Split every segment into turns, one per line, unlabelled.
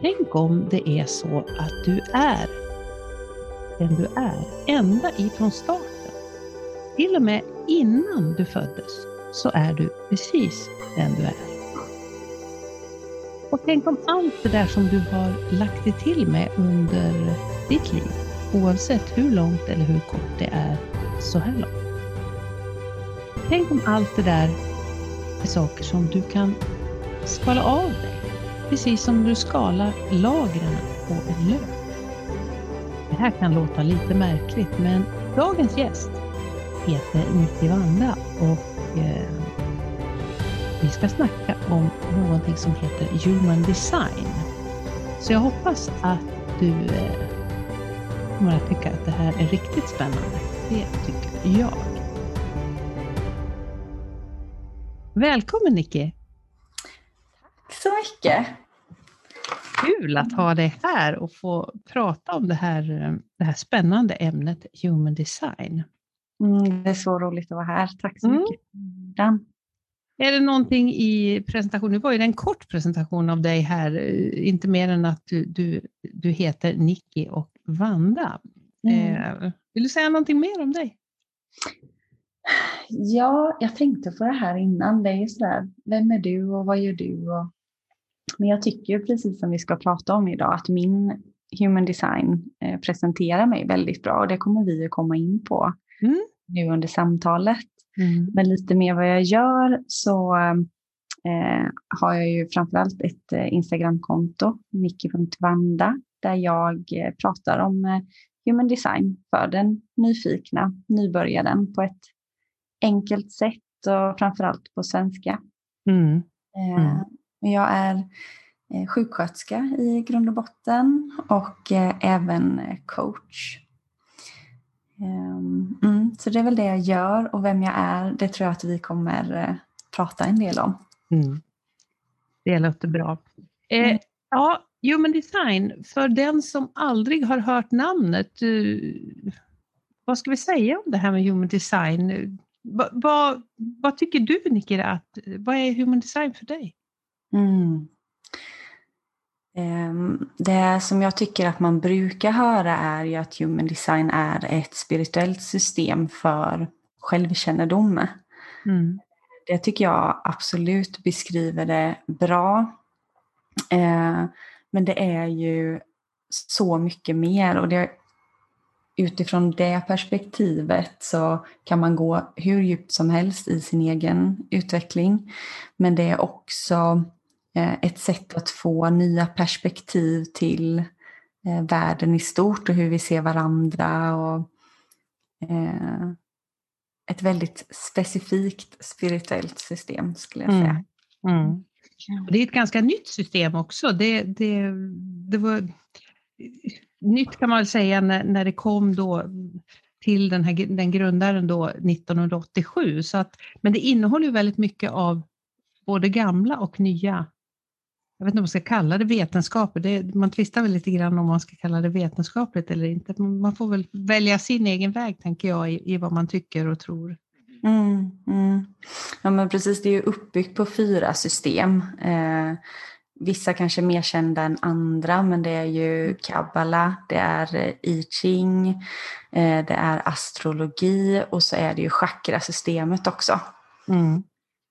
Tänk om det är så att du är den du är, ända ifrån starten. Till och med innan du föddes så är du precis den du är. Och tänk om allt det där som du har lagt dig till med under ditt liv, oavsett hur långt eller hur kort det är så här långt. Tänk om allt det där är saker som du kan skala av dig, precis som du skalar lagren på en lök. Det här kan låta lite märkligt, men dagens gäst heter Nicky Vanda och eh, vi ska snacka om någonting som heter Human Design. Så jag hoppas att du eh, kommer att tycka att det här är riktigt spännande. Det tycker jag. Välkommen Nicky!
Mycket!
Kul att ha dig här och få prata om det här, det här spännande ämnet Human Design.
Mm, det är så roligt att vara här. Tack så mm. mycket. Dan.
Är det någonting i presentationen, nu var ju det en kort presentation av dig här, eh, inte mer än att du, du, du heter Nicky och Vanda. Mm. Eh, vill du säga någonting mer om dig?
Ja, jag tänkte på det här innan. Det är ju sådär, vem är du och vad gör du? Och... Men jag tycker precis som vi ska prata om idag att min human design eh, presenterar mig väldigt bra och det kommer vi att komma in på mm. nu under samtalet. Mm. Men lite mer vad jag gör så eh, har jag ju framförallt ett eh, Instagramkonto, nicky.vanda, där jag eh, pratar om eh, human design för den nyfikna nybörjaren på ett enkelt sätt och framförallt på svenska. Mm. Mm. Jag är eh, sjuksköterska i grund och botten och även coach. Ehm, mm, så det är väl det jag gör och vem jag är, det tror jag att vi kommer eh, prata en del om. Mm.
Det låter bra. Eh, mm. ja, Human Design, för den som aldrig har hört namnet, eh, vad ska vi säga om det här med Human Design? Va, va, vad tycker du Nicky, att, vad är Human Design för dig? Mm.
Ehm, det som jag tycker att man brukar höra är ju att human design är ett spirituellt system för självkännedom. Mm. Det tycker jag absolut beskriver det bra. Ehm, men det är ju så mycket mer och det, utifrån det perspektivet så kan man gå hur djupt som helst i sin egen utveckling. Men det är också Eh, ett sätt att få nya perspektiv till eh, världen i stort och hur vi ser varandra. Och, eh, ett väldigt specifikt spirituellt system skulle jag säga. Mm. Mm.
Det är ett ganska nytt system också. Det, det, det var nytt kan man väl säga när, när det kom då till den, här, den grundaren då 1987. Så att, men det innehåller väldigt mycket av både gamla och nya jag vet inte om man ska kalla det vetenskap, det, man tvistar väl lite grann om man ska kalla det vetenskapligt eller inte. Man får väl välja sin egen väg tänker jag i, i vad man tycker och tror. Mm,
mm. Ja men precis, det är ju uppbyggt på fyra system. Eh, vissa kanske mer kända än andra men det är ju kabbala, det är eh, I Ching, eh, det är astrologi och så är det ju chakrasystemet också. Mm.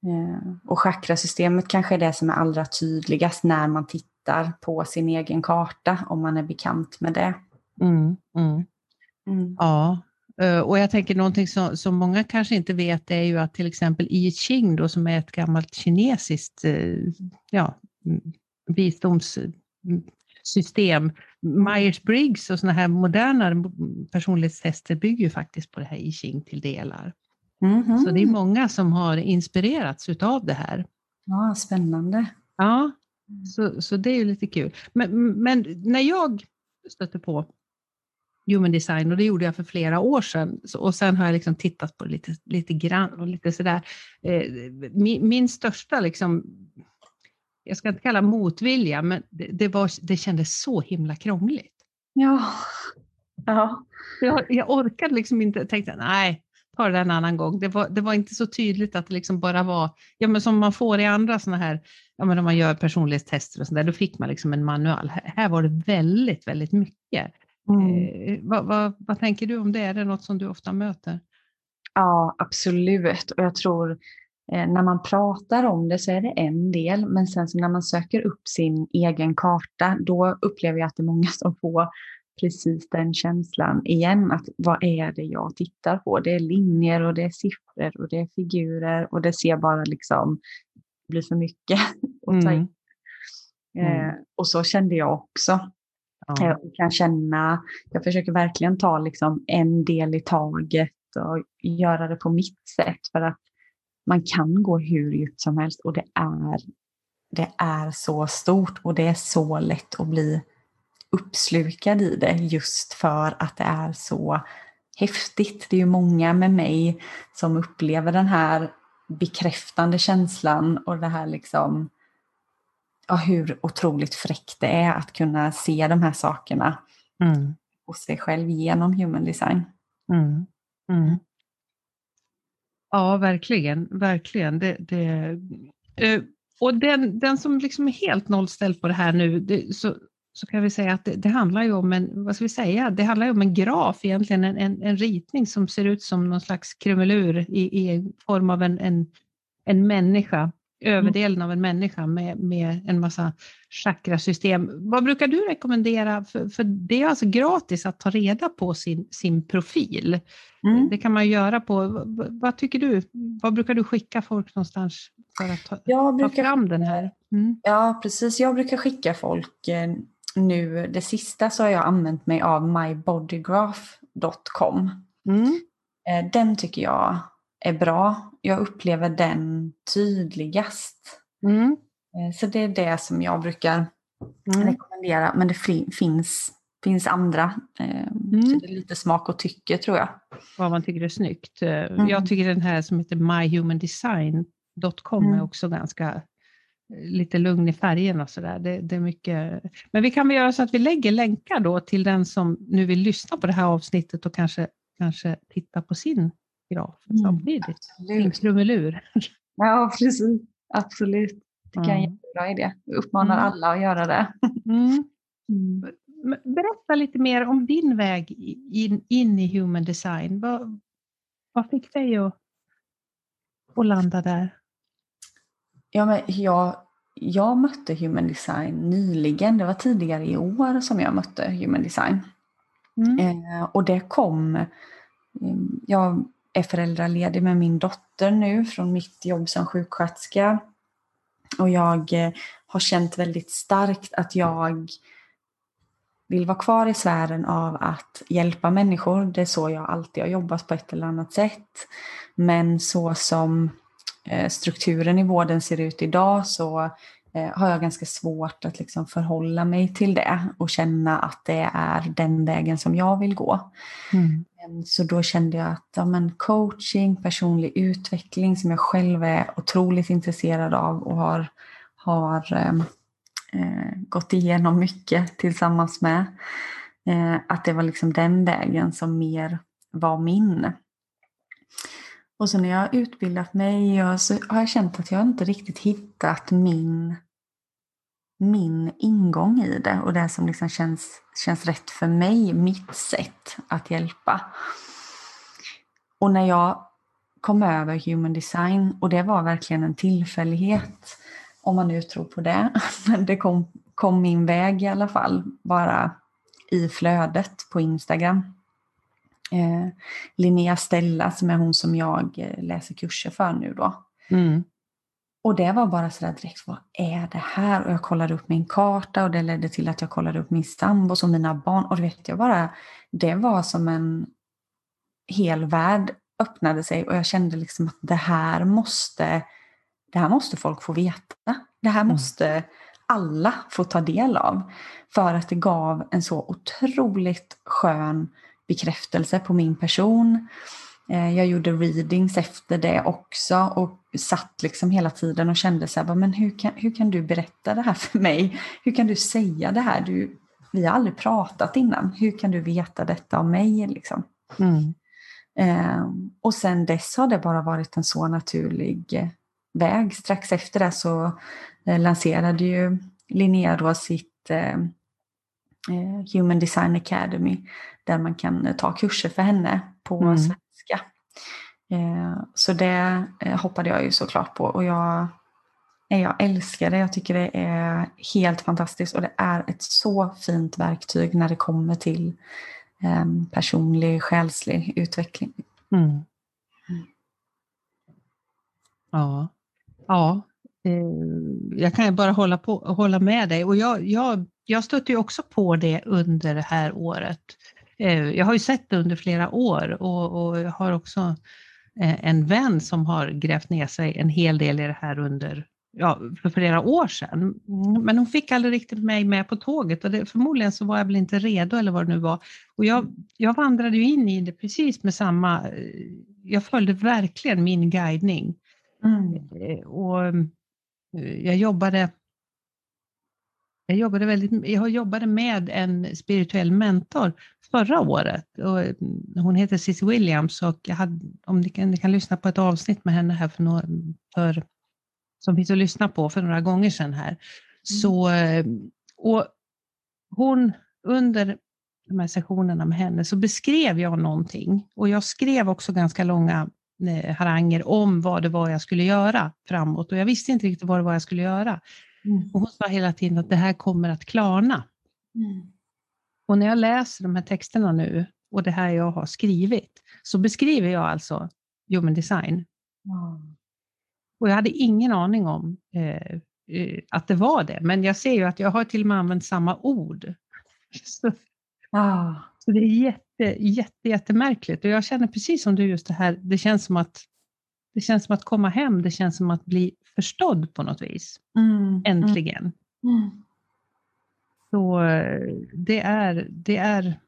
Eh, och chakrasystemet kanske är det som är allra tydligast när man tittar på sin egen karta, om man är bekant med det. Mm, mm.
Mm. Ja, eh, och jag tänker någonting som, som många kanske inte vet är ju att till exempel I Ching då, som är ett gammalt kinesiskt eh, ja, visdomssystem, Myers-Briggs och sådana här moderna personlighetstester bygger ju faktiskt på det här I Ching till delar. Mm -hmm. Så det är många som har inspirerats utav det här.
Ja, spännande.
Ja, så, så det är ju lite kul. Men, men när jag stötte på human design och det gjorde jag för flera år sedan och sen har jag liksom tittat på det lite, lite grann och lite sådär. Eh, min, min största liksom, jag ska inte kalla motvilja, men det, det, var, det kändes så himla krångligt.
Ja. ja.
Jag, jag orkade liksom inte, tänkte nej, ta det en annan gång. Det var, det var inte så tydligt att det liksom bara var, ja men som man får i andra sådana här, ja men om man gör personlighetstester och sådär, då fick man liksom en manual. Här var det väldigt, väldigt mycket. Mm. Eh, vad, vad, vad tänker du om det? Är det något som du ofta möter?
Ja, absolut. Och jag tror eh, när man pratar om det så är det en del, men sen så när man söker upp sin egen karta, då upplever jag att det är många som får precis den känslan igen, att vad är det jag tittar på? Det är linjer och det är siffror och det är figurer och det ser bara liksom, blir för mycket att ta in. Mm. Eh, mm. och så kände jag också. Ja. Jag kan känna, jag försöker verkligen ta liksom en del i taget och göra det på mitt sätt för att man kan gå hur djupt som helst och det är, det är så stort och det är så lätt att bli uppslukad i det just för att det är så häftigt. Det är ju många med mig som upplever den här bekräftande känslan och det här liksom ja, hur otroligt fräckt det är att kunna se de här sakerna mm. hos sig själv genom human design. Mm. Mm.
Ja, verkligen. verkligen. Det, det, eh, och den, den som liksom är helt nollställd på det här nu, det, så, så kan vi säga att det, det, handlar ju om en, vad ska vi säga, det handlar om en graf egentligen, en, en, en ritning som ser ut som någon slags krumelur i, i form av en, en, en människa överdelen av en människa med, med en massa chakrasystem. Vad brukar du rekommendera? För, för det är alltså gratis att ta reda på sin, sin profil. Mm. Det kan man göra på, vad, vad, tycker du? Vad brukar du skicka folk någonstans för att ta, brukar, ta fram den här?
Mm. Ja, precis. Jag brukar skicka folk eh, nu, det sista så har jag använt mig av mybodygraph.com. Mm. Eh, den tycker jag är bra. Jag upplever den tydligast. Mm. Eh, så det är det som jag brukar mm. rekommendera. Men det finns, finns andra. Eh, mm. Så det är lite smak och tycke tror jag.
Vad man tycker är snyggt. Mm. Jag tycker den här som heter myhumandesign.com är mm. också ganska lite lugn i färgerna och sådär. Det, det, är mycket. Men vi kan väl göra så att vi lägger länkar då till den som nu vill lyssna på det här avsnittet och kanske, kanske titta på sin graf mm, samtidigt. Sin krumelur.
Ja, precis. Absolut. Det kan mm. en jättebra idé. Jag uppmanar mm. alla att göra det. Mm.
mm. Berätta lite mer om din väg in, in i human design. Vad, vad fick dig att, att landa där?
Ja, men jag, jag mötte human design nyligen. Det var tidigare i år som jag mötte human design. Mm. Eh, och det kom... Eh, jag är föräldraledig med min dotter nu från mitt jobb som sjuksköterska. Och jag eh, har känt väldigt starkt att jag vill vara kvar i sfären av att hjälpa människor. Det är så jag alltid har jobbat på ett eller annat sätt. Men så som strukturen i vården ser ut idag så eh, har jag ganska svårt att liksom förhålla mig till det och känna att det är den vägen som jag vill gå. Mm. Så då kände jag att ja, men coaching, personlig utveckling som jag själv är otroligt intresserad av och har, har ehm, eh, gått igenom mycket tillsammans med. Eh, att det var liksom den vägen som mer var min. Och så när jag har utbildat mig så har jag känt att jag inte riktigt hittat min min ingång i det och det som liksom känns, känns rätt för mig, mitt sätt att hjälpa. Och när jag kom över human design, och det var verkligen en tillfällighet, om man nu tror på det, men det kom, kom min väg i alla fall, bara i flödet på Instagram. Eh, Linnea Stella som är hon som jag eh, läser kurser för nu då. Mm. Och det var bara sådär direkt, vad är det här? Och jag kollade upp min karta och det ledde till att jag kollade upp min sambos och mina barn. Och det vet jag bara, det var som en hel värld öppnade sig och jag kände liksom att det här måste, det här måste folk få veta. Det här mm. måste mm. alla få ta del av. För att det gav en så otroligt skön bekräftelse på min person. Eh, jag gjorde readings efter det också och satt liksom hela tiden och kände så här, men hur kan, hur kan du berätta det här för mig? Hur kan du säga det här? Du, vi har aldrig pratat innan. Hur kan du veta detta om mig? Liksom? Mm. Eh, och sen dess har det bara varit en så naturlig väg. Strax efter det så eh, lanserade ju Linnea då sitt eh, eh, Human Design Academy där man kan ta kurser för henne på mm. svenska. Så det hoppade jag ju såklart på och jag, jag älskar det. Jag tycker det är helt fantastiskt och det är ett så fint verktyg när det kommer till personlig, själslig utveckling. Mm. Mm.
Ja. Ja, eh, jag kan bara hålla, på, hålla med dig och jag, jag, jag stötte ju också på det under det här året. Eh, jag har ju sett det under flera år och, och jag har också eh, en vän som har grävt ner sig en hel del i det här under ja, för flera år sedan. Men hon fick aldrig riktigt mig med på tåget och det, förmodligen så var jag väl inte redo eller vad det nu var. Och jag, jag vandrade ju in i det precis med samma, jag följde verkligen min guidning. Mm. Eh, och eh, jag jobbade jag jobbade, väldigt, jag jobbade med en spirituell mentor förra året. Och mm, hon heter Cissi Williams och jag hade, om ni kan, ni kan lyssna på ett avsnitt med henne här för, några, för som finns att lyssna på för några gånger sedan här. Mm. Så, eh, och hon, under de här sessionerna med henne så beskrev jag någonting och jag skrev också ganska långa Eh, haranger om vad det var jag skulle göra framåt och jag visste inte riktigt vad det var jag skulle göra. Mm. Och hon sa hela tiden att det här kommer att klarna. Mm. Och när jag läser de här texterna nu och det här jag har skrivit så beskriver jag alltså human design. Mm. Och jag hade ingen aning om eh, eh, att det var det, men jag ser ju att jag har till och med använt samma ord. Så, ah. så det är jätte jätte, jätte, jättemärkligt. Och jag känner precis som du just det här, det känns som att det känns som att komma hem, det känns som att bli förstådd på något vis. Mm, mm. Äntligen. Mm. Så det är, det, är,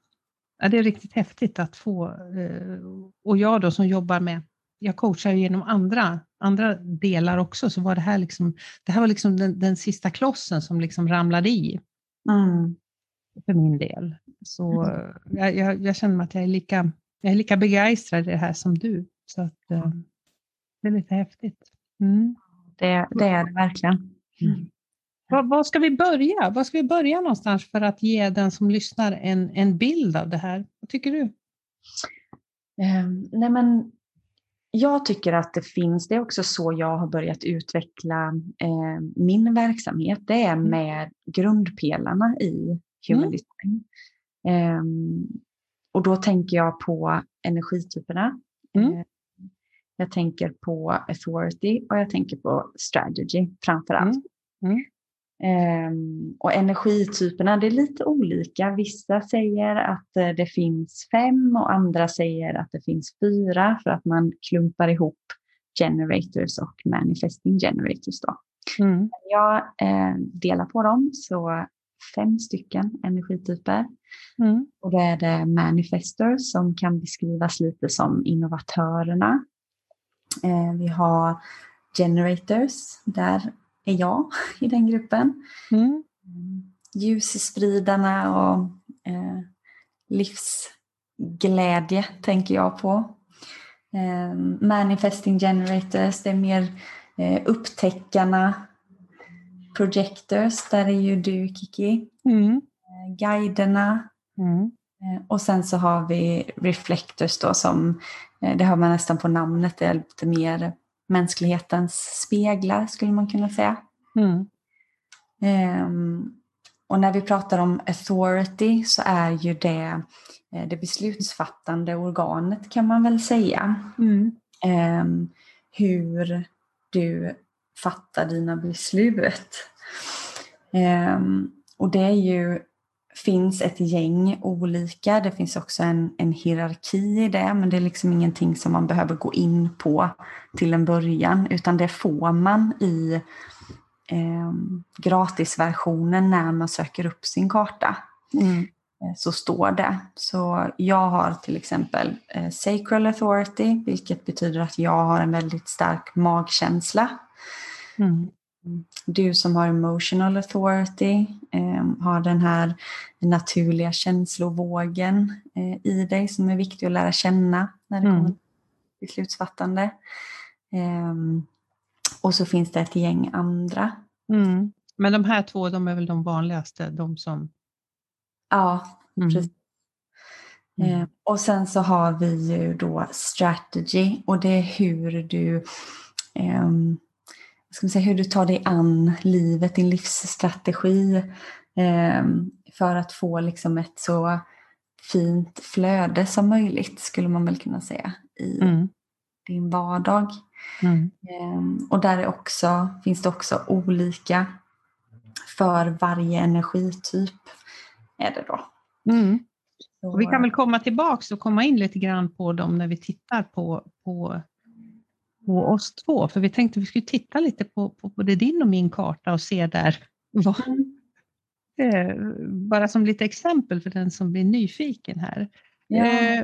ja, det är riktigt häftigt att få, eh, och jag då som jobbar med, jag coachar genom andra, andra delar också, så var det här liksom, det här var liksom den, den sista klossen som liksom ramlade i. Mm. För min del. Så mm. jag, jag, jag, känner att jag är, lika, jag är lika begeistrad i det här som du. Så att, eh, det är lite häftigt.
Mm. Det, det, är det verkligen. Mm.
Var, var, ska vi börja? Var ska vi börja någonstans för att ge den som lyssnar en, en bild av det här? Vad tycker du?
Um, nej men, jag tycker att det finns, det är också så jag har börjat utveckla eh, min verksamhet, det är mm. med grundpelarna i human mm. design. Um, och då tänker jag på energityperna. Mm. Jag tänker på authority och jag tänker på strategy framför allt. Mm. Um, och energityperna, det är lite olika. Vissa säger att uh, det finns fem och andra säger att det finns fyra för att man klumpar ihop generators och manifesting generators. Då. Mm. Jag uh, delar på dem så fem stycken energityper. Mm. Och då är det manifestors som kan beskrivas lite som innovatörerna. Eh, vi har generators, där är jag i den gruppen. Mm. Ljusspridarna och eh, livsglädje tänker jag på. Eh, manifesting generators, det är mer eh, upptäckarna, projectors, där är ju du Kiki. Mm. Eh, guiderna. Mm. Eh, och sen så har vi reflectors då som, eh, det har man nästan på namnet, det är lite mer mänsklighetens speglar skulle man kunna säga. Mm. Um, och när vi pratar om authority så är ju det det beslutsfattande organet kan man väl säga. Mm. Um, hur du fatta dina beslut. Um, och det är ju, finns ett gäng olika, det finns också en, en hierarki i det, men det är liksom ingenting som man behöver gå in på till en början, utan det får man i eh, gratisversionen när man söker upp sin karta. Mm. Eh, så står det. Så jag har till exempel eh, Sacral Authority, vilket betyder att jag har en väldigt stark magkänsla. Mm. Du som har emotional authority eh, har den här naturliga känslovågen eh, i dig som är viktig att lära känna. när det mm. kommer till beslutsfattande. Um, och så finns det ett gäng andra.
Mm. Men de här två, de är väl de vanligaste, de som...
Ja, mm. precis. Mm. Eh, och sen så har vi ju då strategy och det är hur du, eh, ska man säga, hur du tar dig an livet, din livsstrategi eh, för att få liksom ett så fint flöde som möjligt skulle man väl kunna säga i mm. din vardag. Mm. Eh, och där är också, finns det också olika för varje energityp. Är det då.
Mm. Och vi kan väl komma tillbaka och komma in lite grann på dem när vi tittar på, på, på oss två. För vi tänkte vi skulle titta lite på, på både din och min karta och se där vad, eh, bara som lite exempel för den som blir nyfiken här. Ja. Eh,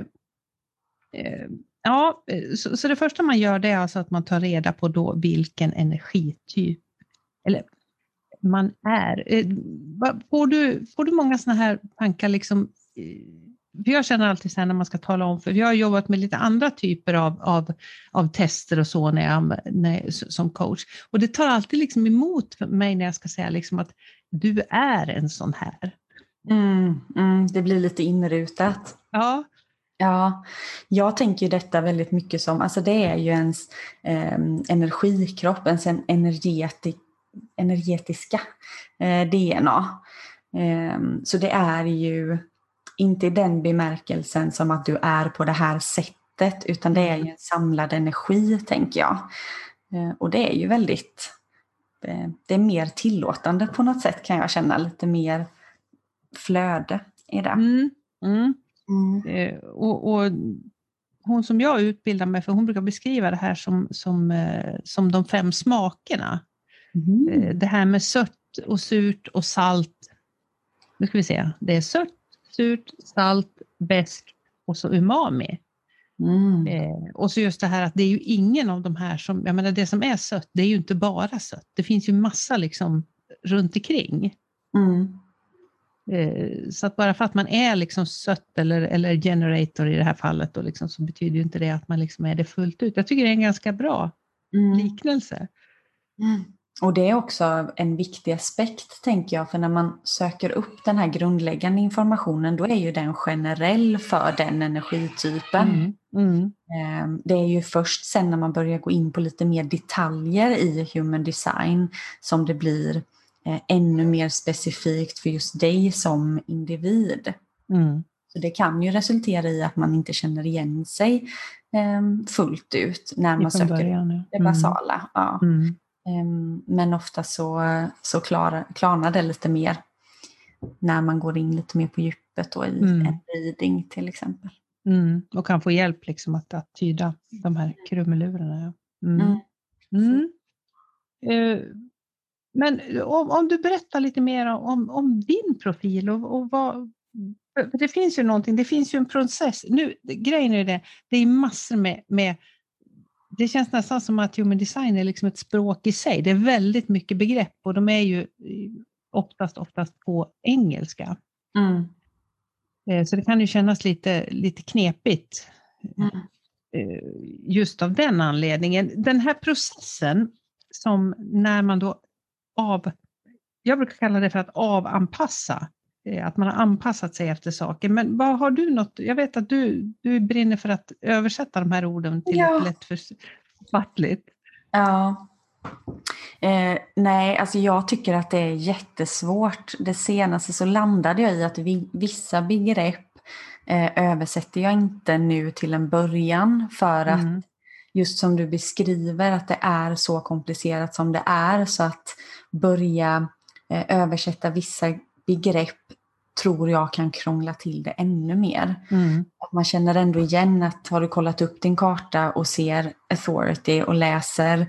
eh, ja, så, så, det första man gör det är alltså att man tar reda på då vilken energityp, eller man är. Eh, får du, får du många sådana här tankar liksom för jag känner alltid så här när man ska tala om, för jag har jobbat med lite andra typer av, av, av tester och så när jag, när, som coach. Och det tar alltid liksom emot mig när jag ska säga liksom att du är en sån här.
Mm, mm, det blir lite inrutat.
Ja.
Ja, jag tänker detta väldigt mycket som, alltså det är ju ens eh, energikropp, ens energetik, energetiska eh, DNA. Eh, så det är ju inte i den bemärkelsen som att du är på det här sättet utan det är ju en samlad energi tänker jag. Eh, och det är ju väldigt, eh, det är mer tillåtande på något sätt kan jag känna, lite mer flöde i det.
Mm. Mm. Mm. Eh, och, och, hon som jag utbildar mig för, hon brukar beskriva det här som, som, som de fem smakerna. Mm. Det här med sött och surt och salt. Nu ska vi se, det är sött, surt, salt, besk och så umami. Mm. Eh, och så just det här att det är ju ingen av de här som, jag menar det som är sött, det är ju inte bara sött. Det finns ju massa liksom runt omkring. Mm. Eh, så att bara för att man är liksom sött eller, eller generator i det här fallet då liksom, så betyder ju inte det att man liksom är det fullt ut. Jag tycker det är en ganska bra mm. liknelse.
Mm. Och det är också en viktig aspekt tänker jag, för när man söker upp den här grundläggande informationen då är ju den generell för den energitypen. Mm. Mm. Ehm, det är ju först sen när man börjar gå in på lite mer detaljer i human design som det blir eh, ännu mer specifikt för just dig som individ. Mm. Så det kan ju resultera i att man inte känner igen sig ehm, fullt ut när man söker början, det basala. Mm. Ja. Mm. Ehm, men ofta så, så klar, klarnar det lite mer när man går in lite mer på djupet då i mm. en reading till exempel.
Mm. Och kan få hjälp liksom att, att tyda de här krumelurarna. Mm. mm. mm. Eh, men om, om, du berättar lite mer om, om din profil och, och vad, det finns ju någonting, det finns ju en process. Nu, grejen är det, det är massor med, med det känns nästan som att human design är liksom ett språk i sig. Det är väldigt mycket begrepp och de är ju oftast, oftast på engelska. Mm. Eh, så det kan ju kännas lite, lite knepigt mm. Eh, just av den anledningen. Den här processen som när man då av, jag brukar kalla det för att avanpassa Eh, att man har anpassat sig efter saker. Men vad har du något, jag vet att du, du brinner för att översätta de här orden till ja. lättfattligt.
Ja. Eh, nej, alltså jag tycker att det är jättesvårt. Det senaste så landade jag i att vi, vissa begrepp eh, översätter jag inte nu till en början för att mm. just som du beskriver att det är så komplicerat som det är så att börja eh, översätta vissa begrepp tror jag kan krångla till det ännu mer. Mm. man känner ändå igen att har du kollat upp din karta och ser authority och läser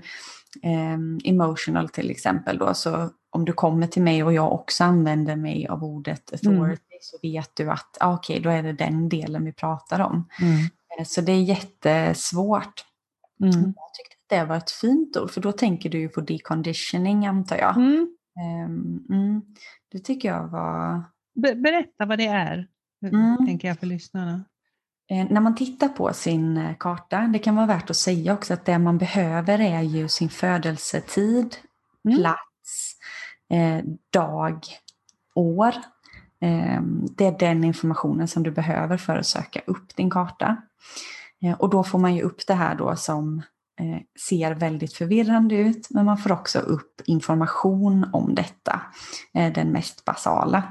eh, emotional till exempel då, så om du kommer till mig och jag också använder mig av ordet authority mm. så vet du att ah, okej, okay, då är det den delen vi pratar om. Mm. Eh, så det är jättesvåart. Mm. Jag tyckte att det var ett fint ord, för då tänker du ju på deconditioning antar jag. Um, det tycker jag var
berätta vad det är, mm. tänker jag för lyssnarna.
Eh, när man tittar på sin eh, karta, det kan vara värt att säga också att det man behöver är ju sin födelsetid, mm. plats, eh, dag, år. Eh, det är den informationen som du behöver för att söka upp din karta. Eh, och då får man ju upp det här då som eh, ser väldigt förvirrande ut, men man får också upp information om detta, den mest basala.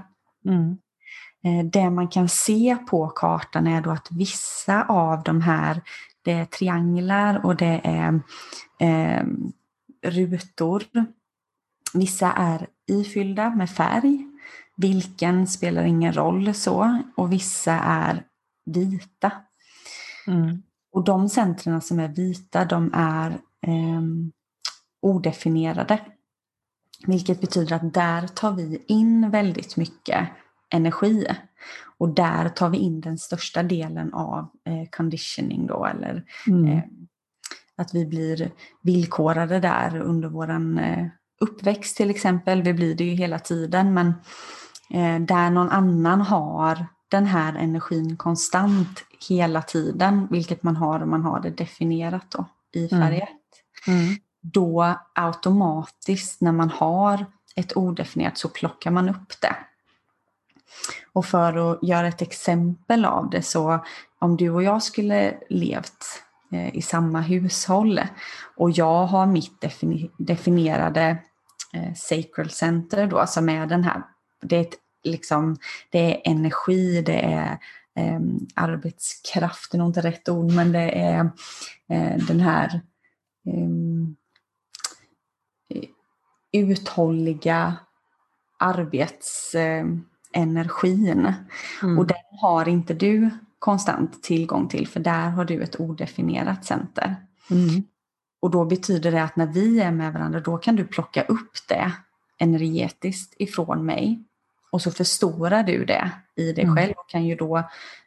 Mm. Det man kan se på kartan är då att vissa av de här, det är trianglar och det är eh, rutor. Vissa är ifyllda med färg, vilken spelar ingen roll så, och vissa är vita. Mm. Och de centren som är vita, de är eh, odefinierade. Vilket betyder att där tar vi in väldigt mycket energi. Och där tar vi in den största delen av eh, conditioning då, eller mm. eh, att vi blir villkorade där under våran eh, uppväxt till exempel. Vi blir det ju hela tiden, men där någon annan har den här energin konstant hela tiden, vilket man har om man har det definierat då, i mm. färg 1. Mm. Mm. Då automatiskt när man har ett odefinierat så plockar man upp det. Och för att göra ett exempel av det så om du och jag skulle levt eh, i samma hushåll och jag har mitt definierade eh, sacral center då som är den här, det är, ett, liksom, det är energi, det är eh, arbetskraft, det är nog inte rätt ord, men det är eh, den här eh, uthålliga arbetsenergin. Mm. Och den har inte du konstant tillgång till, för där har du ett odefinierat center. Mm. Och då betyder det att när vi är med varandra, då kan du plocka upp det energetiskt ifrån mig. Och så förstorar du det i dig mm. själv och kan ju då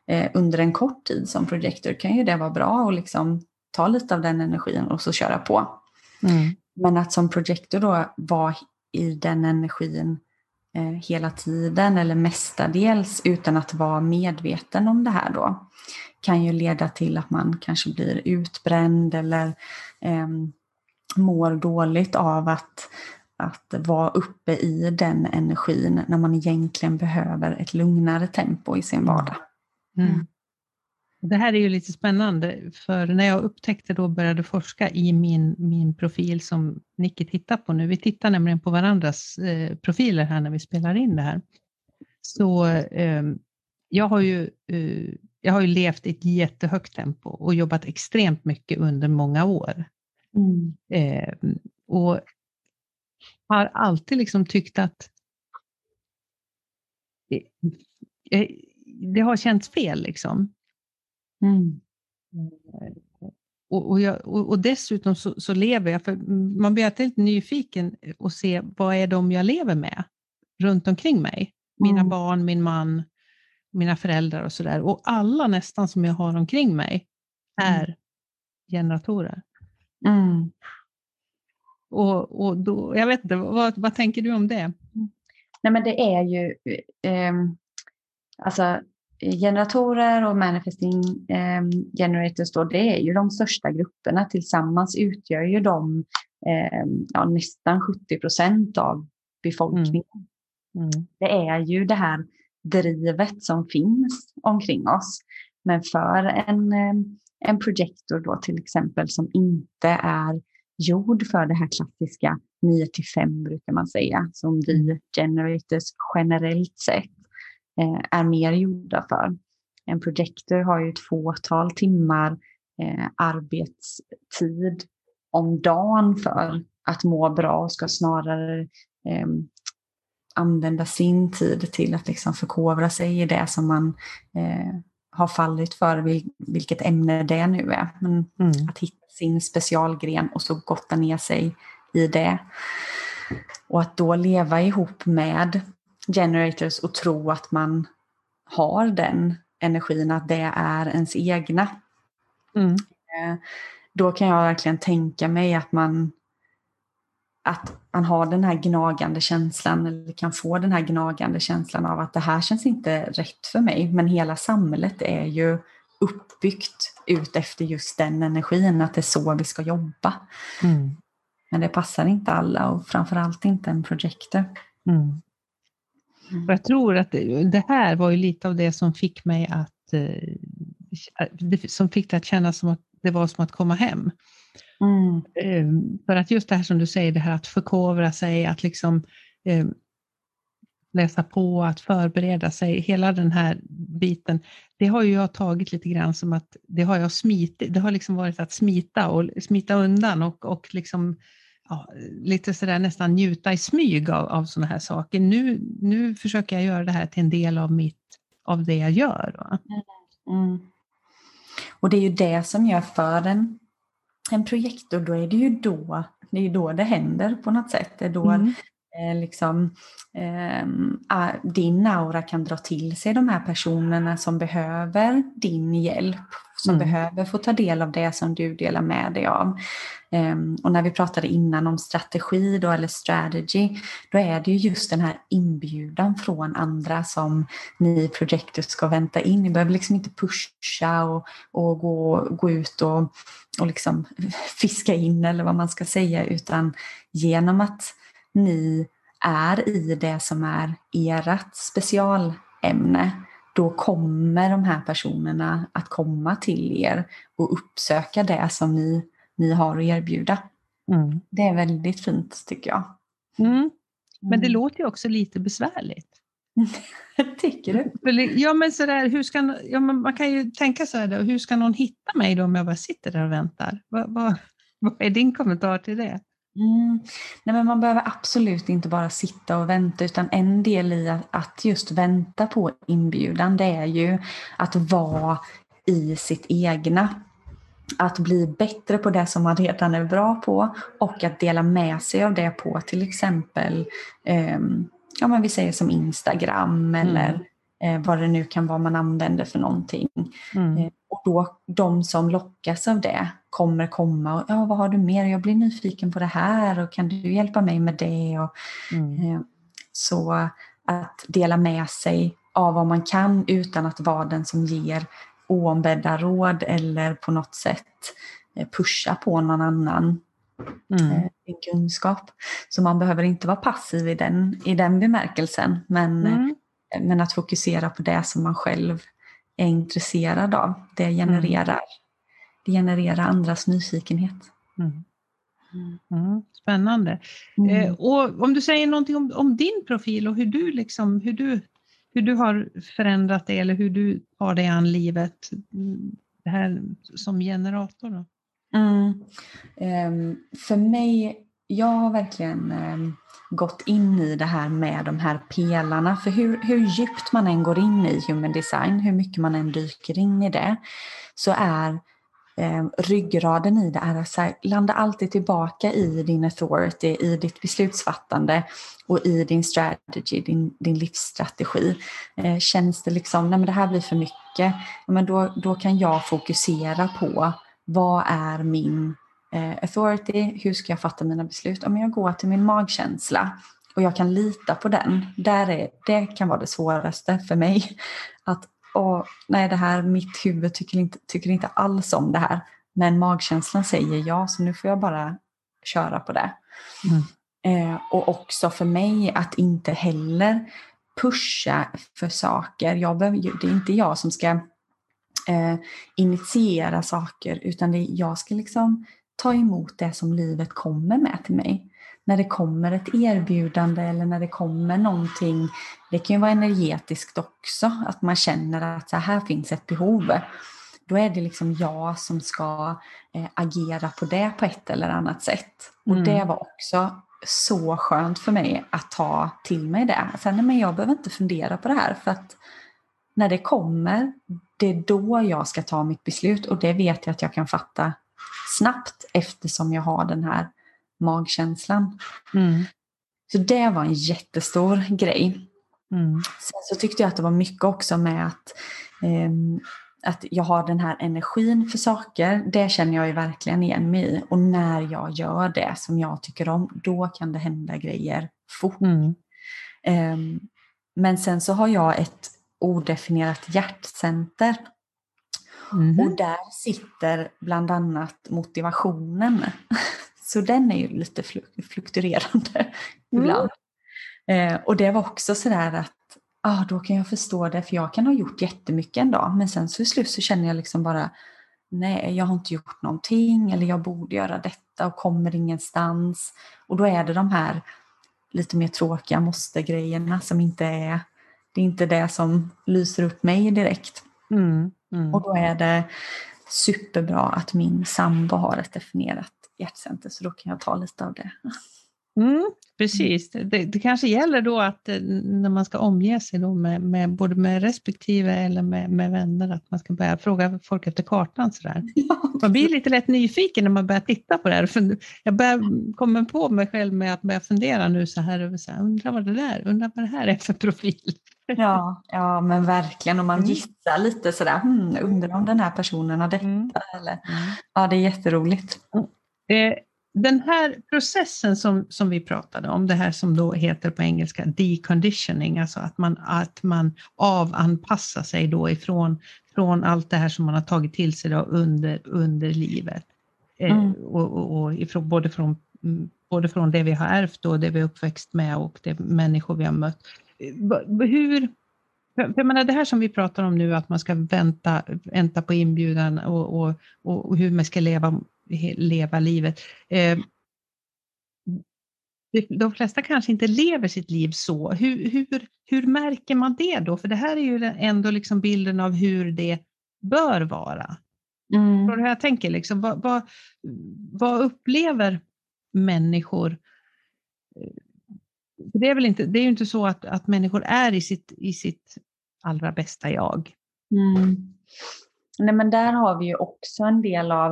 eh, under en kort tid som projektor kan ju det vara bra att liksom ta lite av den energin och så köra på. Mm. Men att som projektor då vara i den energin eh, hela tiden eller mestadels utan att vara medveten om det här då kan ju leda till att man kanske blir utbränd eller eh, mår dåligt av att, att vara uppe i den energin när man egentligen behöver ett lugnare tempo i sin vardag. Mm.
Det här är ju lite spännande, för när jag upptäckte då började forska i min, min profil som Nicky tittar på nu, vi tittar nämligen på varandras eh, profiler här när vi spelar in det här. Så eh, jag har ju eh, jag har ju levt i ett jättehögt tempo och jobbat extremt mycket under många år. Mm. Eh, och har alltid liksom tyckt att eh, det har känts fel. Liksom. Mm. Och, och, jag, och, och, dessutom så, så, lever jag, för man blir alltid lite nyfiken och se vad är de jag lever med runt omkring mig. Mina mm. barn, min man, mina föräldrar och sådär. Och alla nästan som jag har omkring mig är mm. generatorer. Mm. Och, och då, jag vet inte, vad, vad tänker du om det?
Nej men det är ju, eh, alltså generatorer och manifesting eh, generators då, det är ju de största grupperna. Tillsammans utgör ju de eh, ja, nästan 70 procent av befolkningen. Mm. Mm. Det är ju det här drivet som finns omkring oss. Men för en, eh, en projektor då till exempel som inte är gjord för det här klassiska 9 till 5 brukar man säga, som vi mm. generators generellt sett är mer gjorda för. En projektor har ju ett fåtal timmar eh, arbetstid om dagen för att må bra och ska snarare eh, använda sin tid till att liksom förkovra sig i det som man eh, har fallit för, vilket ämne det nu är. Men mm. att hitta sin specialgren och så gotta ner sig i det. Och att då leva ihop med generators och tro att man har den energin, att det är ens egna. Mm. Eh, då kan jag verkligen tänka mig att man att man har den här gnagande känslan eller kan få den här gnagande känslan av att det här känns inte rätt för mig. Men hela samhället är ju uppbyggt ut efter just den energin, att det är så vi ska jobba. Mm. Men det passar inte alla och framförallt inte en projektor. Mm.
Mm. Jag tror att det, det, här var ju lite av det som fick mig att, eh, som fick det att kännas som att det var som att komma hem. Mm. Eh, för att just det här som du säger, det här att förkovra sig, att liksom eh, läsa på, att förbereda sig, hela den här biten, det har ju jag tagit lite grann som att det har jag smitit, det har liksom varit att smita och smita undan och, och liksom ja, lite sådär nästan njuta i smyg av, av sådana här saker. Nu, nu försöker jag göra det här till en del av, mitt, av det jag gör. Mm. Mm.
Och det är ju det som gör för en, en projektor, då är det ju då det, är då det händer på något sätt. Det är då mm. eh, liksom, eh, din aura kan dra till sig de här personerna som behöver din hjälp, som mm. behöver få ta del av det som du delar med dig av. Um, och när vi pratade innan om strategi då, eller strategy, då är det ju just den här inbjudan från andra som ni projectors ska vänta in. Ni behöver liksom inte pusha och, och gå, gå ut och, och liksom fiska in eller vad man ska säga, utan genom att ni är i det som är ert specialämne, då kommer de här personerna att komma till er och uppsöka det som ni ni har att erbjuda. Mm. Det är väldigt fint tycker jag.
Mm. Men det mm. låter ju också lite besvärligt.
Tycker du?
Ja, men sådär, hur ska, ja, man kan ju tänka så här, då, hur ska någon hitta mig då om jag bara sitter där och väntar? Vad, vad, vad är din kommentar till det?
Mm. Nej, men man behöver absolut inte bara sitta och vänta utan en del i att just vänta på inbjudan det är ju att vara i sitt egna att bli bättre på det som man redan är bra på och att dela med sig av det på till exempel, eh, ja men vi säger som Instagram eller mm. eh, vad det nu kan vara man använder för någonting. Mm. Eh, och då de som lockas av det kommer komma och ja vad har du mer, jag blir nyfiken på det här och kan du hjälpa mig med det? Och, mm. Eh, så att dela med sig av vad man kan utan att vara den som ger oombedda råd eller på något sätt eh, pusha på någon annan mm. Eh, kunskap. Så man behöver inte vara passiv i den, i den bemärkelsen men, mm. Men att fokusera på det som man själv är intresserad av. Det genererar, mm. det genererar andras nyfikenhet. Mm.
Mm, spännande. Mm. Eh, och om du säger någonting om, om, din profil och hur du, liksom, hur du hur du har förändrat det eller hur du tar dig an livet det här som generator? Då?
Um, för mig, jag har verkligen ehm, gått in i det här med de här pelarna. För hur, hur djupt man än går in i human design, hur mycket man än dyker in i det, så är eh, ryggraden i det är att här, landa alltid tillbaka i din authority, i ditt beslutsfattande och i din strategy, din, din livsstrategi. Eh, känns det liksom, nej men det här blir för mycket, men då, då kan jag fokusera på vad är min authority, hur ska jag fatta mina beslut? Om jag går till min magkänsla och jag kan lita på den, där är, det kan vara det svåraste för mig. Att och nej det här, mitt huvud tycker inte, tycker inte alls om det här. Men magkänslan säger ja, så nu får jag bara köra på det. Mm. Eh, och också för mig att inte heller pusha för saker. Jag behöver, det är inte jag som ska eh, initiera saker utan det, jag ska liksom ta emot det som livet kommer med till mig när det kommer ett erbjudande eller när det kommer någonting. Det kan ju vara energetiskt också, att man känner att så här finns ett behov. Då är det liksom jag som ska eh, agera på det på ett eller annat sätt. Och mm. det var också så skönt för mig att ta till mig det. Sen, nej, men jag behöver inte fundera på det här för att när det kommer, det är då jag ska ta mitt beslut och det vet jag att jag kan fatta snabbt eftersom jag har den här magkänslan. Mm. Så det var en jättestor grej. Mm. Sen så tyckte jag att det var mycket också med att, eh, att jag har den här energin för saker. Det känner jag ju verkligen igen mig i. Och när jag gör det som jag tycker om, då kan det hända grejer fort. Mm. Eh, men sen så har jag ett odefinierat hjärtcenter. Mm. Och där sitter bland annat motivationen. Så den är ju lite fluktuerande mm. ibland. Eh, och det var också sådär att ah, då kan jag förstå det, för jag kan ha gjort jättemycket en dag, men sen så i slut så känner jag liksom bara nej, jag har inte gjort någonting eller jag borde göra detta och kommer ingenstans. Och då är det de här lite mer tråkiga måste-grejerna som inte är, det är inte det som lyser upp mig direkt. Mm, mm. Och då är det superbra att min sambo har ett definierat hjärtcenter så då kan jag ta lite av det.
Mm, precis, det, det, kanske gäller då att eh, när man ska omge sig då med, med både med respektive eller med, med, vänner, att man ska börja fråga folk efter kartan. Sådär. Man blir lite lätt nyfiken när man börjar titta på det här. Jag börjar komma på mig själv med att börja fundera nu så här över, så här, undrar vad det där, undrar vad det här är för profil.
Ja, ja men verkligen. Och man mm. gissar lite sådär, hmm, undrar om den här personen har detta. Mm. Eller, mm. Ja, det är jätteroligt.
Eh, den här processen som, som vi pratade om, det här som då heter på engelska deconditioning, alltså att man, att man avanpassar sig då ifrån från allt det här som man har tagit till sig under, under livet. Eh, mm. och, och, och ifrån, både, från, både från det vi har ärvt och det vi är uppväxt med och de människor vi har mött. Eh, hur, för jag menar, det här som vi pratar om nu, att man ska vänta, vänta på inbjudan och, och, och hur man ska leva leva livet. Eh, de flesta kanske inte lever sitt liv så. Hur, hur, hur märker man det då? För det här är ju ändå liksom bilden av hur det bör vara. Mm. Förstår du hur jag tänker? Liksom, vad, vad, vad upplever människor? Det är, väl inte, det är ju inte så att, att människor är i sitt, i sitt allra bästa jag.
Mm. Nej, men där har vi ju också en del av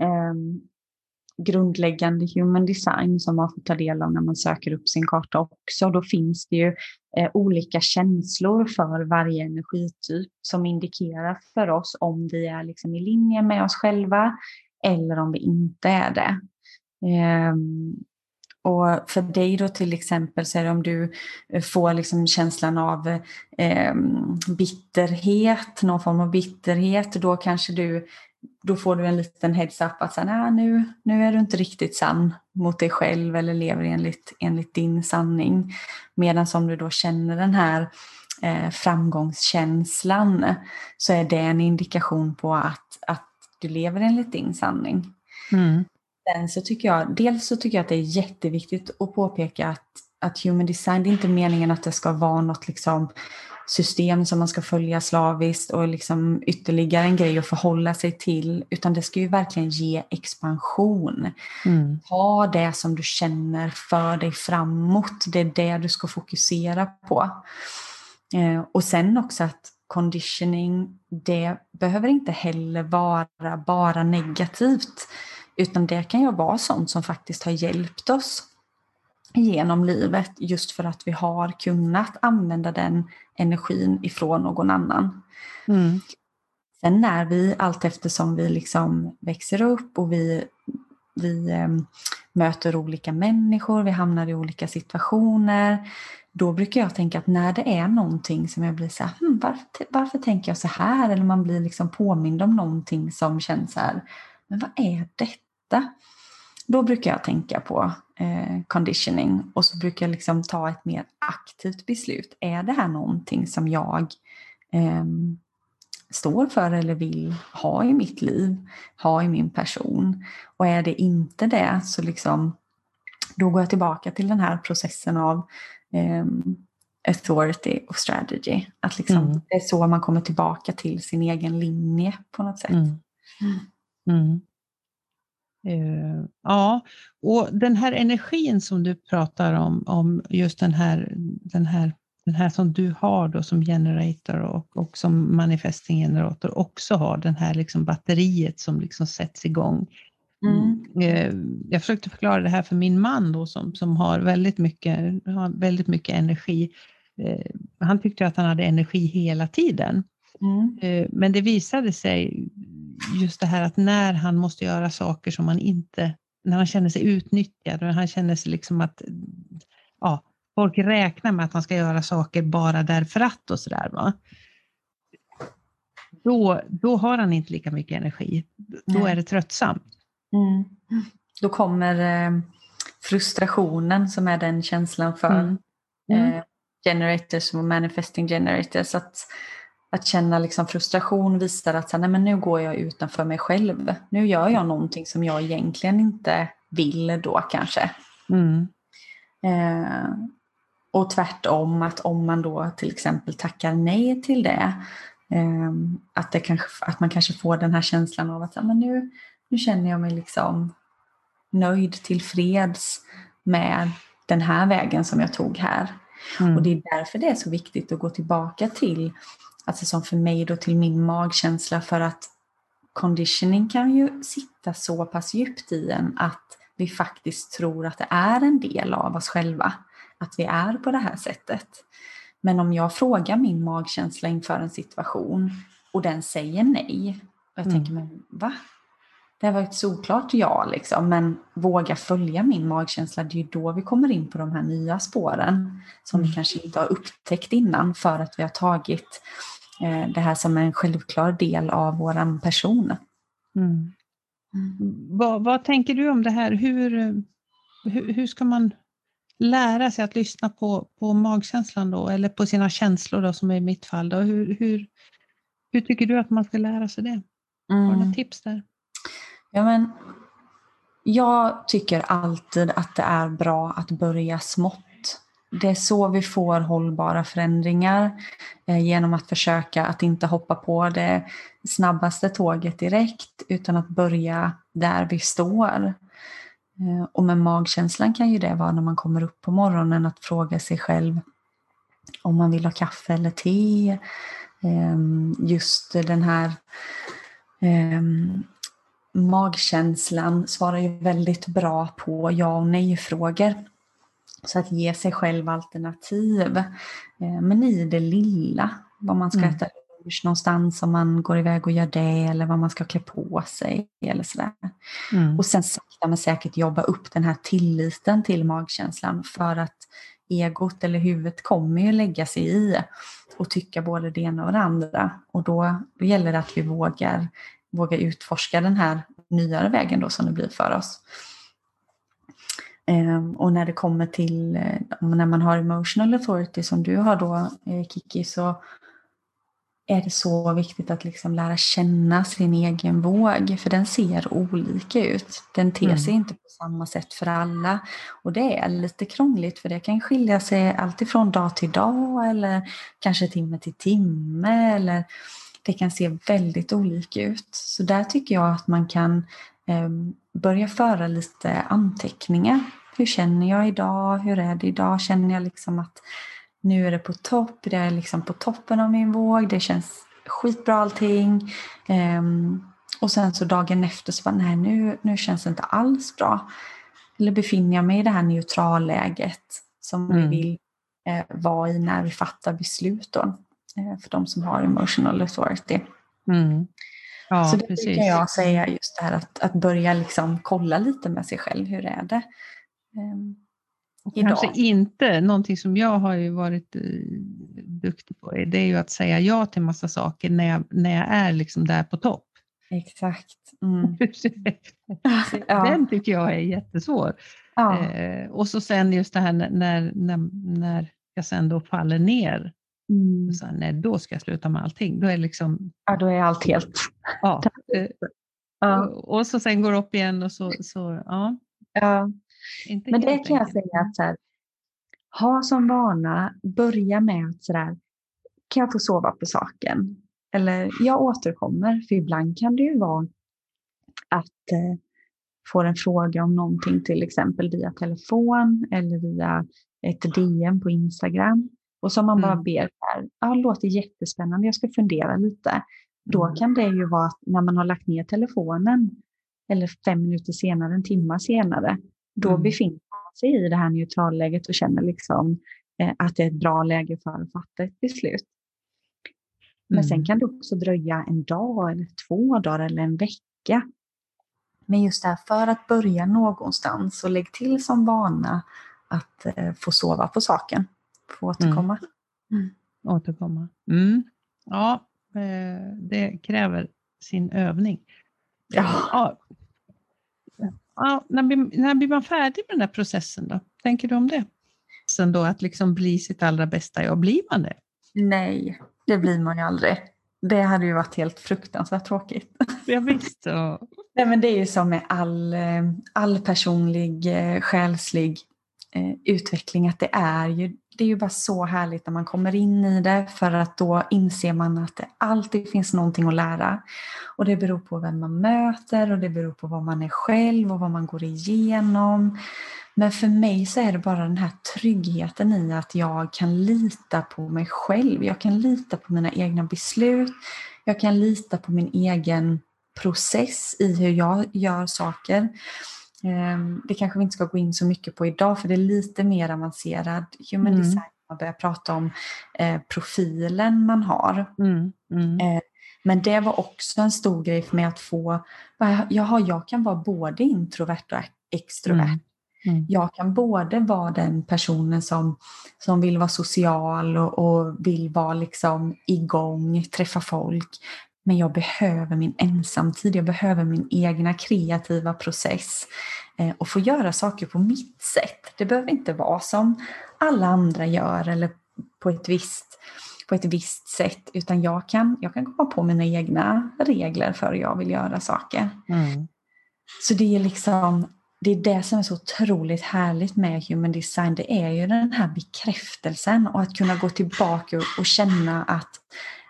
eh, grundläggande human design som man får ta del av när man söker upp sin karta också. Då finns det ju eh, olika känslor för varje energityp som indikerar för oss om vi är liksom i linje med oss själva eller om vi inte är det. Eh, och för dig då till exempel så är det om du eh, får liksom känslan av eh, bitterhet, någon form av bitterhet, då kanske du då får du en liten heads-up att säga, nu, nu är du inte riktigt sann mot dig själv eller lever enligt, enligt din sanning. Medan om du då känner den här eh, framgångskänslan så är det en indikation på att, att du lever enligt din sanning. Mm. Sen så tycker jag, dels så tycker jag att det är jätteviktigt att påpeka att, att human design, det är inte meningen att det ska vara något liksom system som man ska följa slaviskt och liksom ytterligare en grej att förhålla sig till, utan det ska ju verkligen ge expansion. Mm. Ta det som du känner för dig framåt, det är det du ska fokusera på. Eh, och sen också att conditioning, det behöver inte heller vara bara negativt, utan det kan ju vara sånt som faktiskt har hjälpt oss genom livet just för att vi har kunnat använda den energin ifrån någon annan. Mm. Sen när vi allt eftersom vi liksom växer upp och vi, vi eh, möter olika människor, vi hamnar i olika situationer, då brukar jag tänka att när det är någonting som jag blir så här, hm, varför, varför tänker jag så här? Eller man blir liksom påmind om någonting som känns så här, men vad är detta? Då brukar jag tänka på eh, conditioning och så brukar jag liksom ta ett mer aktivt beslut. Är det här någonting som jag eh, står för eller vill ha i mitt liv, ha i min person? Och är det inte det så liksom då går jag tillbaka till den här processen av eh, authority och strategy. Att liksom, mm. det är så man kommer tillbaka till sin egen linje på något sätt. Mm. Mm.
Uh, ja, och den här energin som du pratar om, om just den här, den här, den här som du har då som generator och, och som manifesting generator också har, den här liksom batteriet som liksom sätts igång. Mm. Uh, jag försökte förklara det här för min man då som, som har väldigt mycket, har väldigt mycket energi. Uh, han tyckte att han hade energi hela tiden. Mm. Men det visade sig just det här att när han måste göra saker som han inte, när han känner sig utnyttjad och han känner sig liksom att ja, folk räknar med att han ska göra saker bara därför att och sådär. Då, då har han inte lika mycket energi. Då Nej. är det tröttsamt.
Mm. Då kommer eh, frustrationen som är den känslan för mm. Mm. Eh, generators och manifesting generators. Att, att känna liksom frustration visar att så, nej, men nu går jag utanför mig själv. Nu gör jag någonting som jag egentligen inte vill då kanske. Mm. Eh, och tvärtom att om man då till exempel tackar nej till det, eh, att, det kanske, att man kanske får den här känslan av att men nu, nu känner jag mig liksom nöjd, tillfreds med den här vägen som jag tog här. Mm. Och det är därför det är så viktigt att gå tillbaka till, alltså som för mig då till min magkänsla för att conditioning kan ju sitta så pass djupt i en att vi faktiskt tror att det är en del av oss själva, att vi är på det här sättet. Men om jag frågar min magkänsla inför en situation och den säger nej, och jag mm. tänker, men va? Det var ett såklart ja, liksom, men våga följa min magkänsla, det är ju då vi kommer in på de här nya spåren som mm. vi kanske inte har upptäckt innan för att vi har tagit det här som en självklar del av vår person. Mm.
Mm. Vad, vad, tänker du om det här? Hur, hur, hur, ska man lära sig att lyssna på, på magkänslan då, eller på sina känslor då, som i mitt fall? Då? Hur, hur, hur tycker du att man ska lära sig det? Har du några mm. tips där?
Ja, men, jag tycker alltid att det är bra att börja smått. Det är så vi får hållbara förändringar eh, genom att försöka att inte hoppa på det snabbaste tåget direkt utan att börja där vi står. Eh, och med magkänslan kan ju det vara när man kommer upp på morgonen att fråga sig själv om man vill ha kaffe eller te. Eh, just den här eh, magkänslan svarar ju väldigt bra på ja och nej-frågor. Så att ge sig själv alternativ. Eh, men i det lilla, vad man ska mm. äta lunch någonstans om man går iväg och gör det eller vad man ska klä på sig eller sådär. Mm. Och sen sakta men säkert jobba upp den här tilliten till magkänslan för att egot eller huvudet kommer ju lägga sig i och tycka både det ena och det andra. Och då, då gäller det att vi vågar, vågar utforska den här nyare vägen då som det blir för oss. Um, och när det kommer till uh, när man har emotional authority som du har då uh, Kiki så är det så viktigt att liksom lära känna sin egen våg för den ser olika ut. Den ter sig mm. inte på samma sätt för alla och det är lite krångligt för det kan skilja sig alltifrån dag till dag eller kanske timme till timme eller det kan se väldigt olika ut. Så där tycker jag att man kan eh, börja föra lite anteckningar. Hur känner jag idag? Hur är det idag? Känner jag liksom att nu är det på topp? Det är liksom på toppen av min våg. Det känns skitbra allting. Eh, och sen så dagen efter så bara, nej nu, nu känns det inte alls bra. Eller befinner jag mig i det här neutralläget som mm. vi vill eh, vara i när vi fattar beslut då. Eh, för de som har emotional authority. Mm. Ja, så det precis. kan jag säga just det här att, att börja liksom kolla lite med sig själv, hur är det? Um,
Kanske inte, någonting som jag har varit uh, duktig på, det är ju att säga ja till massa saker när jag, när jag är liksom där på topp.
Exakt. Mm.
Den tycker jag är jättesvår. Ja. Eh, och så sen just det här när, när, när jag sen då faller ner Mm. Så, nej, då ska jag sluta med allting. Då är, liksom,
ja, då är allt helt...
Ja. Eh, ja. Och, och, så sen går upp igen och så... så ja.
ja. Inte Men det kan jag säga att så här, ha som vana, börja med att sådär, kan jag få sova på saken? Eller jag återkommer, för ibland kan det ju vara att eh, få en fråga om någonting till exempel via telefon eller via ett DM på Instagram. Och som man bara mm. ber, här, ja, låter jättespännande, jag ska fundera lite. Då mm. kan det ju vara att när man har lagt ner telefonen, eller fem minuter senare, en timme senare, då mm. befinner man sig i det här neutralläget och känner liksom eh, att det är ett bra läge för att fatta ett beslut. Men mm. sen kan det också dröja en dag, eller två dagar eller en vecka. Men just det här, för att börja någonstans och lägg till som vana att eh, få sova på saken få återkomma.
Mm. Mm. Återkomma. Mm. Ja, eh, det kräver sin övning.
Ja.
ja. ja när, blir, när blir man färdig med den där processen då? Tänker du om det? Sen då att liksom bli sitt allra bästa jag, blir man det?
Nej, det blir man ju aldrig. Det hade ju varit helt fruktansvärt tråkigt.
Ja, visst. Ja.
Nej, men det är ju som med all, eh, all personlig, eh, själslig eh, utveckling att det är ju det är ju bara så härligt när man kommer in i det för att då inser man att det alltid finns någonting att lära. Och det beror på vem man möter och det beror på vad man är själv och vad man går igenom. Men för mig så är det bara den här tryggheten i att jag kan lita på mig själv. Jag kan lita på mina egna beslut. Jag kan lita på min egen process i hur jag gör saker. Ehm, det kanske vi inte ska gå in så mycket på idag för det är lite mer avancerad human mm. design. Man börjar prata om eh, profilen man har. Mm. Mm. Eh, men det var också en stor grej för mig att få, jaha, jag kan vara både introvert och extrovert. Mm. Mm. Jag kan både vara den personen som, som vill vara social och, och, vill vara liksom igång, träffa folk. Men jag behöver min ensamtid, jag behöver min egna kreativa process eh, och få göra saker på mitt sätt. Det behöver inte vara som alla andra gör eller på ett visst, på ett visst sätt, utan jag kan, jag kan komma på mina egna regler för hur jag vill göra saker. Mm. Så det är liksom det är det som är så otroligt härligt med human design. Det är ju den här bekräftelsen och att kunna gå tillbaka och känna att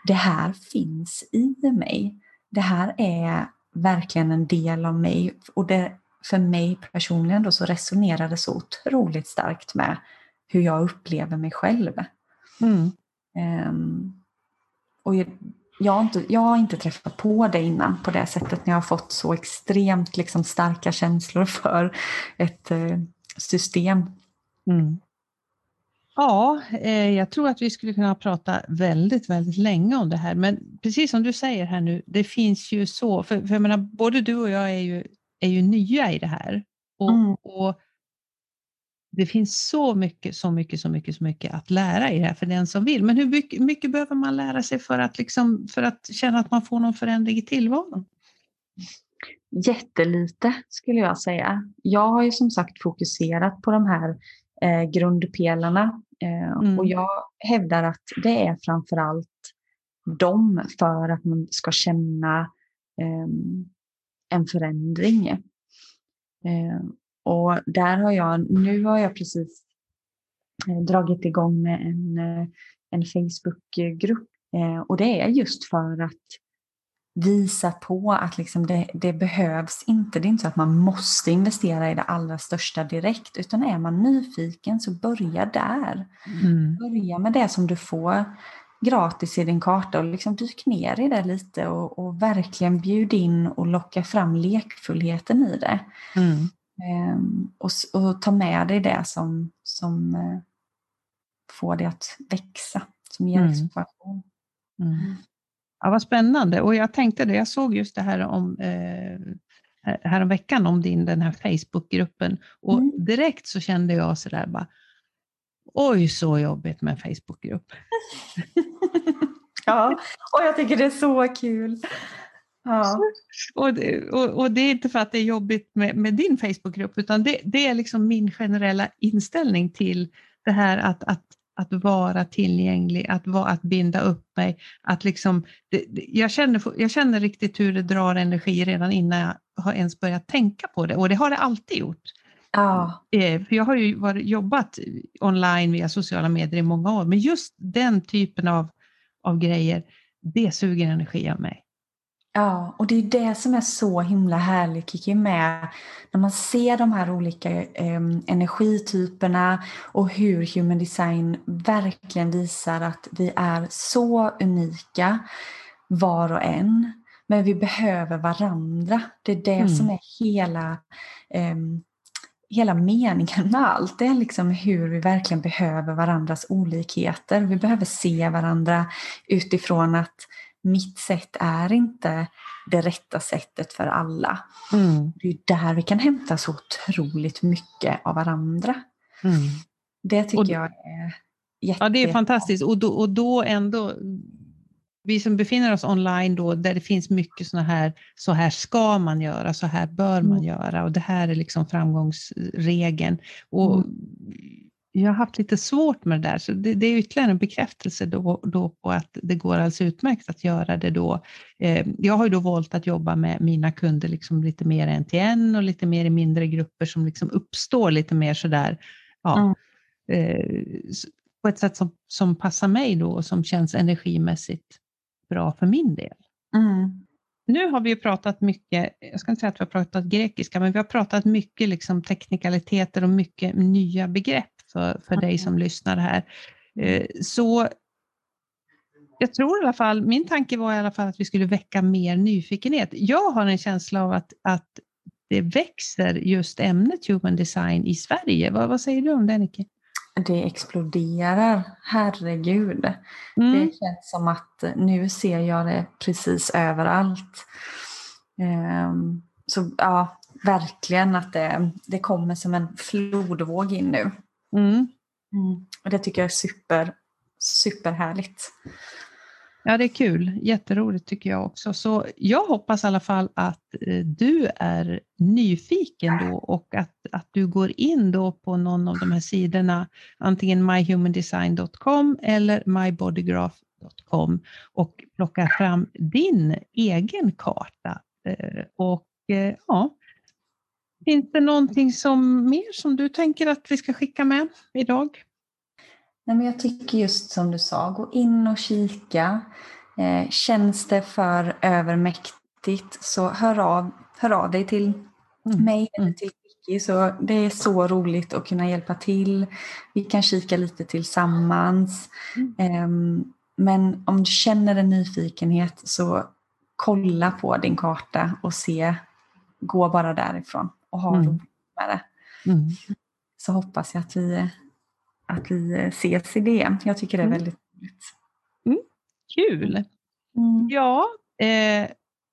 det här finns i mig. Det här är verkligen en del av mig och det, för mig personligen då så resonerar det så otroligt starkt med hur jag upplever mig själv. Mm. Um, och jag har, inte, jag har inte träffat på det innan på det sättet när jag har fått så extremt liksom, starka känslor för ett eh, system. Mm.
Ja, eh, jag tror att vi skulle kunna prata väldigt, väldigt länge om det här. Men precis som du säger här nu, det finns ju så, för, för jag menar, både du och jag är ju, är ju nya i det här. Och, mm. och det finns så mycket, så mycket, så mycket, så mycket att lära i det här för den som vill. Men hur mycket, mycket behöver man lära sig för att, liksom, för att känna att man får någon förändring i tillvaron?
Jättelite skulle jag säga. Jag har ju som sagt fokuserat på de här eh, grundpelarna eh, mm. och jag hävdar att det är framförallt dem för att man ska känna eh, en förändring. Eh, och där har jag, nu har jag precis eh, dragit igång en, eh, en Facebookgrupp och det är just för att visa på att liksom det, det, behövs inte. Det är inte så att man måste investera i det allra största direkt, utan är man nyfiken så börja där. Mm. Börja med det som du får gratis i din karta och liksom dyk ner i det lite och, och verkligen bjud in och locka fram lekfullheten i det. Mm. Ehm, och, och, ta med dig det som, som eh, får dig att växa, som ger inspiration.
Mm. Ja, vad spännande. Och jag tänkte det, jag såg just det här om eh, häromveckan om din, den här Facebookgruppen och mm. direkt så kände jag sådär bara, oj så jobbigt med en Facebookgrupp.
ja, och jag tycker det är så kul.
Ja. Och, det, och, och, det är inte för att det är jobbigt med, med din Facebookgrupp, utan det, det, är liksom min generella inställning till det här att, att, att vara tillgänglig, att, vara, att binda upp mig. Att liksom, det, jag, känner, jag känner riktigt hur det drar energi redan innan jag har ens börjat tänka på det, och det har det alltid gjort. Ja. Eh, för jag har ju varit, jobbat online via sociala medier i många år, men just den typen av, av grejer, det suger energi av mig.
Ja, och det är det som är så himla härligt Kiki med när man ser de här olika eh, energityperna och hur human design verkligen visar att vi är så unika var och en. Men vi behöver varandra. Det är det mm. som är hela, eh, hela meningen med allt. Det är liksom hur vi verkligen behöver varandras olikheter. Vi behöver se varandra utifrån att mitt sätt är inte det rätta sättet för alla. Mm. Det är där vi kan hämta så otroligt mycket av varandra. Mm. Det tycker och, jag är jätte...
Ja, det är fantastiskt. Och då, och då ändå vi som befinner oss online då, där det finns mycket sådana här, så här ska man göra, så här bör man mm. göra och det här är liksom framgångsregeln. Och mm. Jag har haft lite svårt med det där, så det, det är ytterligare en bekräftelse då, då, på att det går alldeles utmärkt att göra det då. Eh, jag har ju då valt att jobba med mina kunder liksom lite mer en till en och lite mer i mindre grupper som liksom uppstår lite mer sådär, ja, mm. eh, på ett sätt som, som passar mig då och som känns energimässigt bra för min del. Mm. Nu har vi pratat mycket, jag ska inte säga att vi har pratat grekiska, men vi har pratat mycket liksom teknikaliteter och mycket nya begrepp för, för dig som lyssnar här. Eh, så jag tror i alla fall, min tanke var i alla fall att vi skulle väcka mer nyfikenhet. Jag har en känsla av att, att det växer just ämnet human design i Sverige. Vad, vad säger du om det Nicke?
det exploderar. Herregud. Mm. Det känns som att nu ser jag det precis överallt. Um, så ja, verkligen att det, det kommer som en flodvåg in nu. Mm. Mm. Och det tycker jag är super, superhärligt.
Ja, det är kul. Jätteroligt tycker jag också. Så jag hoppas i alla fall att eh, du är nyfiken då och att, att du går in då på någon av de här sidorna, antingen myhumandesign.com eller mybodygraph.com och plockar fram din egen karta. Eh, och eh, ja, Finns det någonting som, mer som du tänker att vi ska skicka med idag?
Nej, men jag tycker just som du sa, gå in och kika. Eh, känns det för övermäktigt så hör av, hör av dig till mm. mig eller mm. till Vicky. Så det är så roligt att kunna hjälpa till. Vi kan kika lite tillsammans. Mm. Eh, men om du känner en nyfikenhet så kolla på din karta och se, gå bara därifrån och ha mm. roligt med det. Mm. Så hoppas jag att vi att vi ses i det. Jag tycker det är mm. väldigt roligt.
Mm. Kul! Mm. Ja, eh,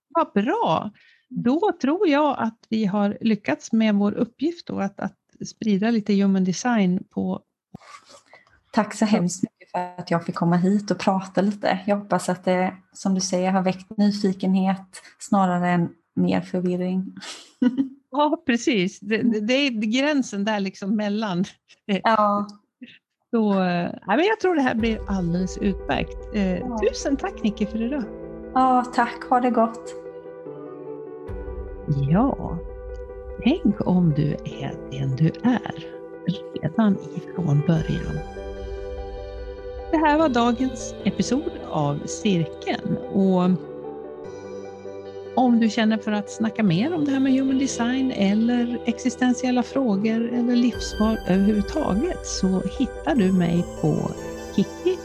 vad bra. Då tror jag att vi har lyckats med vår uppgift då, att, att sprida lite human design på...
Tack så hemskt mycket för att jag fick komma hit och prata lite. Jag hoppas att det, som du säger, har väckt nyfikenhet snarare än mer förvirring.
Ja, precis. Det, det är gränsen där liksom mellan
ja.
Så ja, men jag tror det här blir alldeles utmärkt. Eh, ja. Tusen tack Nicke för idag.
Ja, tack. Ha det gott.
Ja, tänk om du är den du är redan ifrån början. Det här var dagens episod av Cirkeln. Och om du känner för att snacka mer om det här med human design eller existentiella frågor eller livsval överhuvudtaget så hittar du mig på Kiki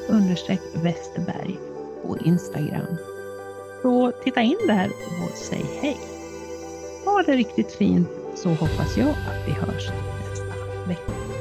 Westerberg på Instagram. Så titta in där och säg hej. Ha det riktigt fint så hoppas jag att vi hörs nästa vecka.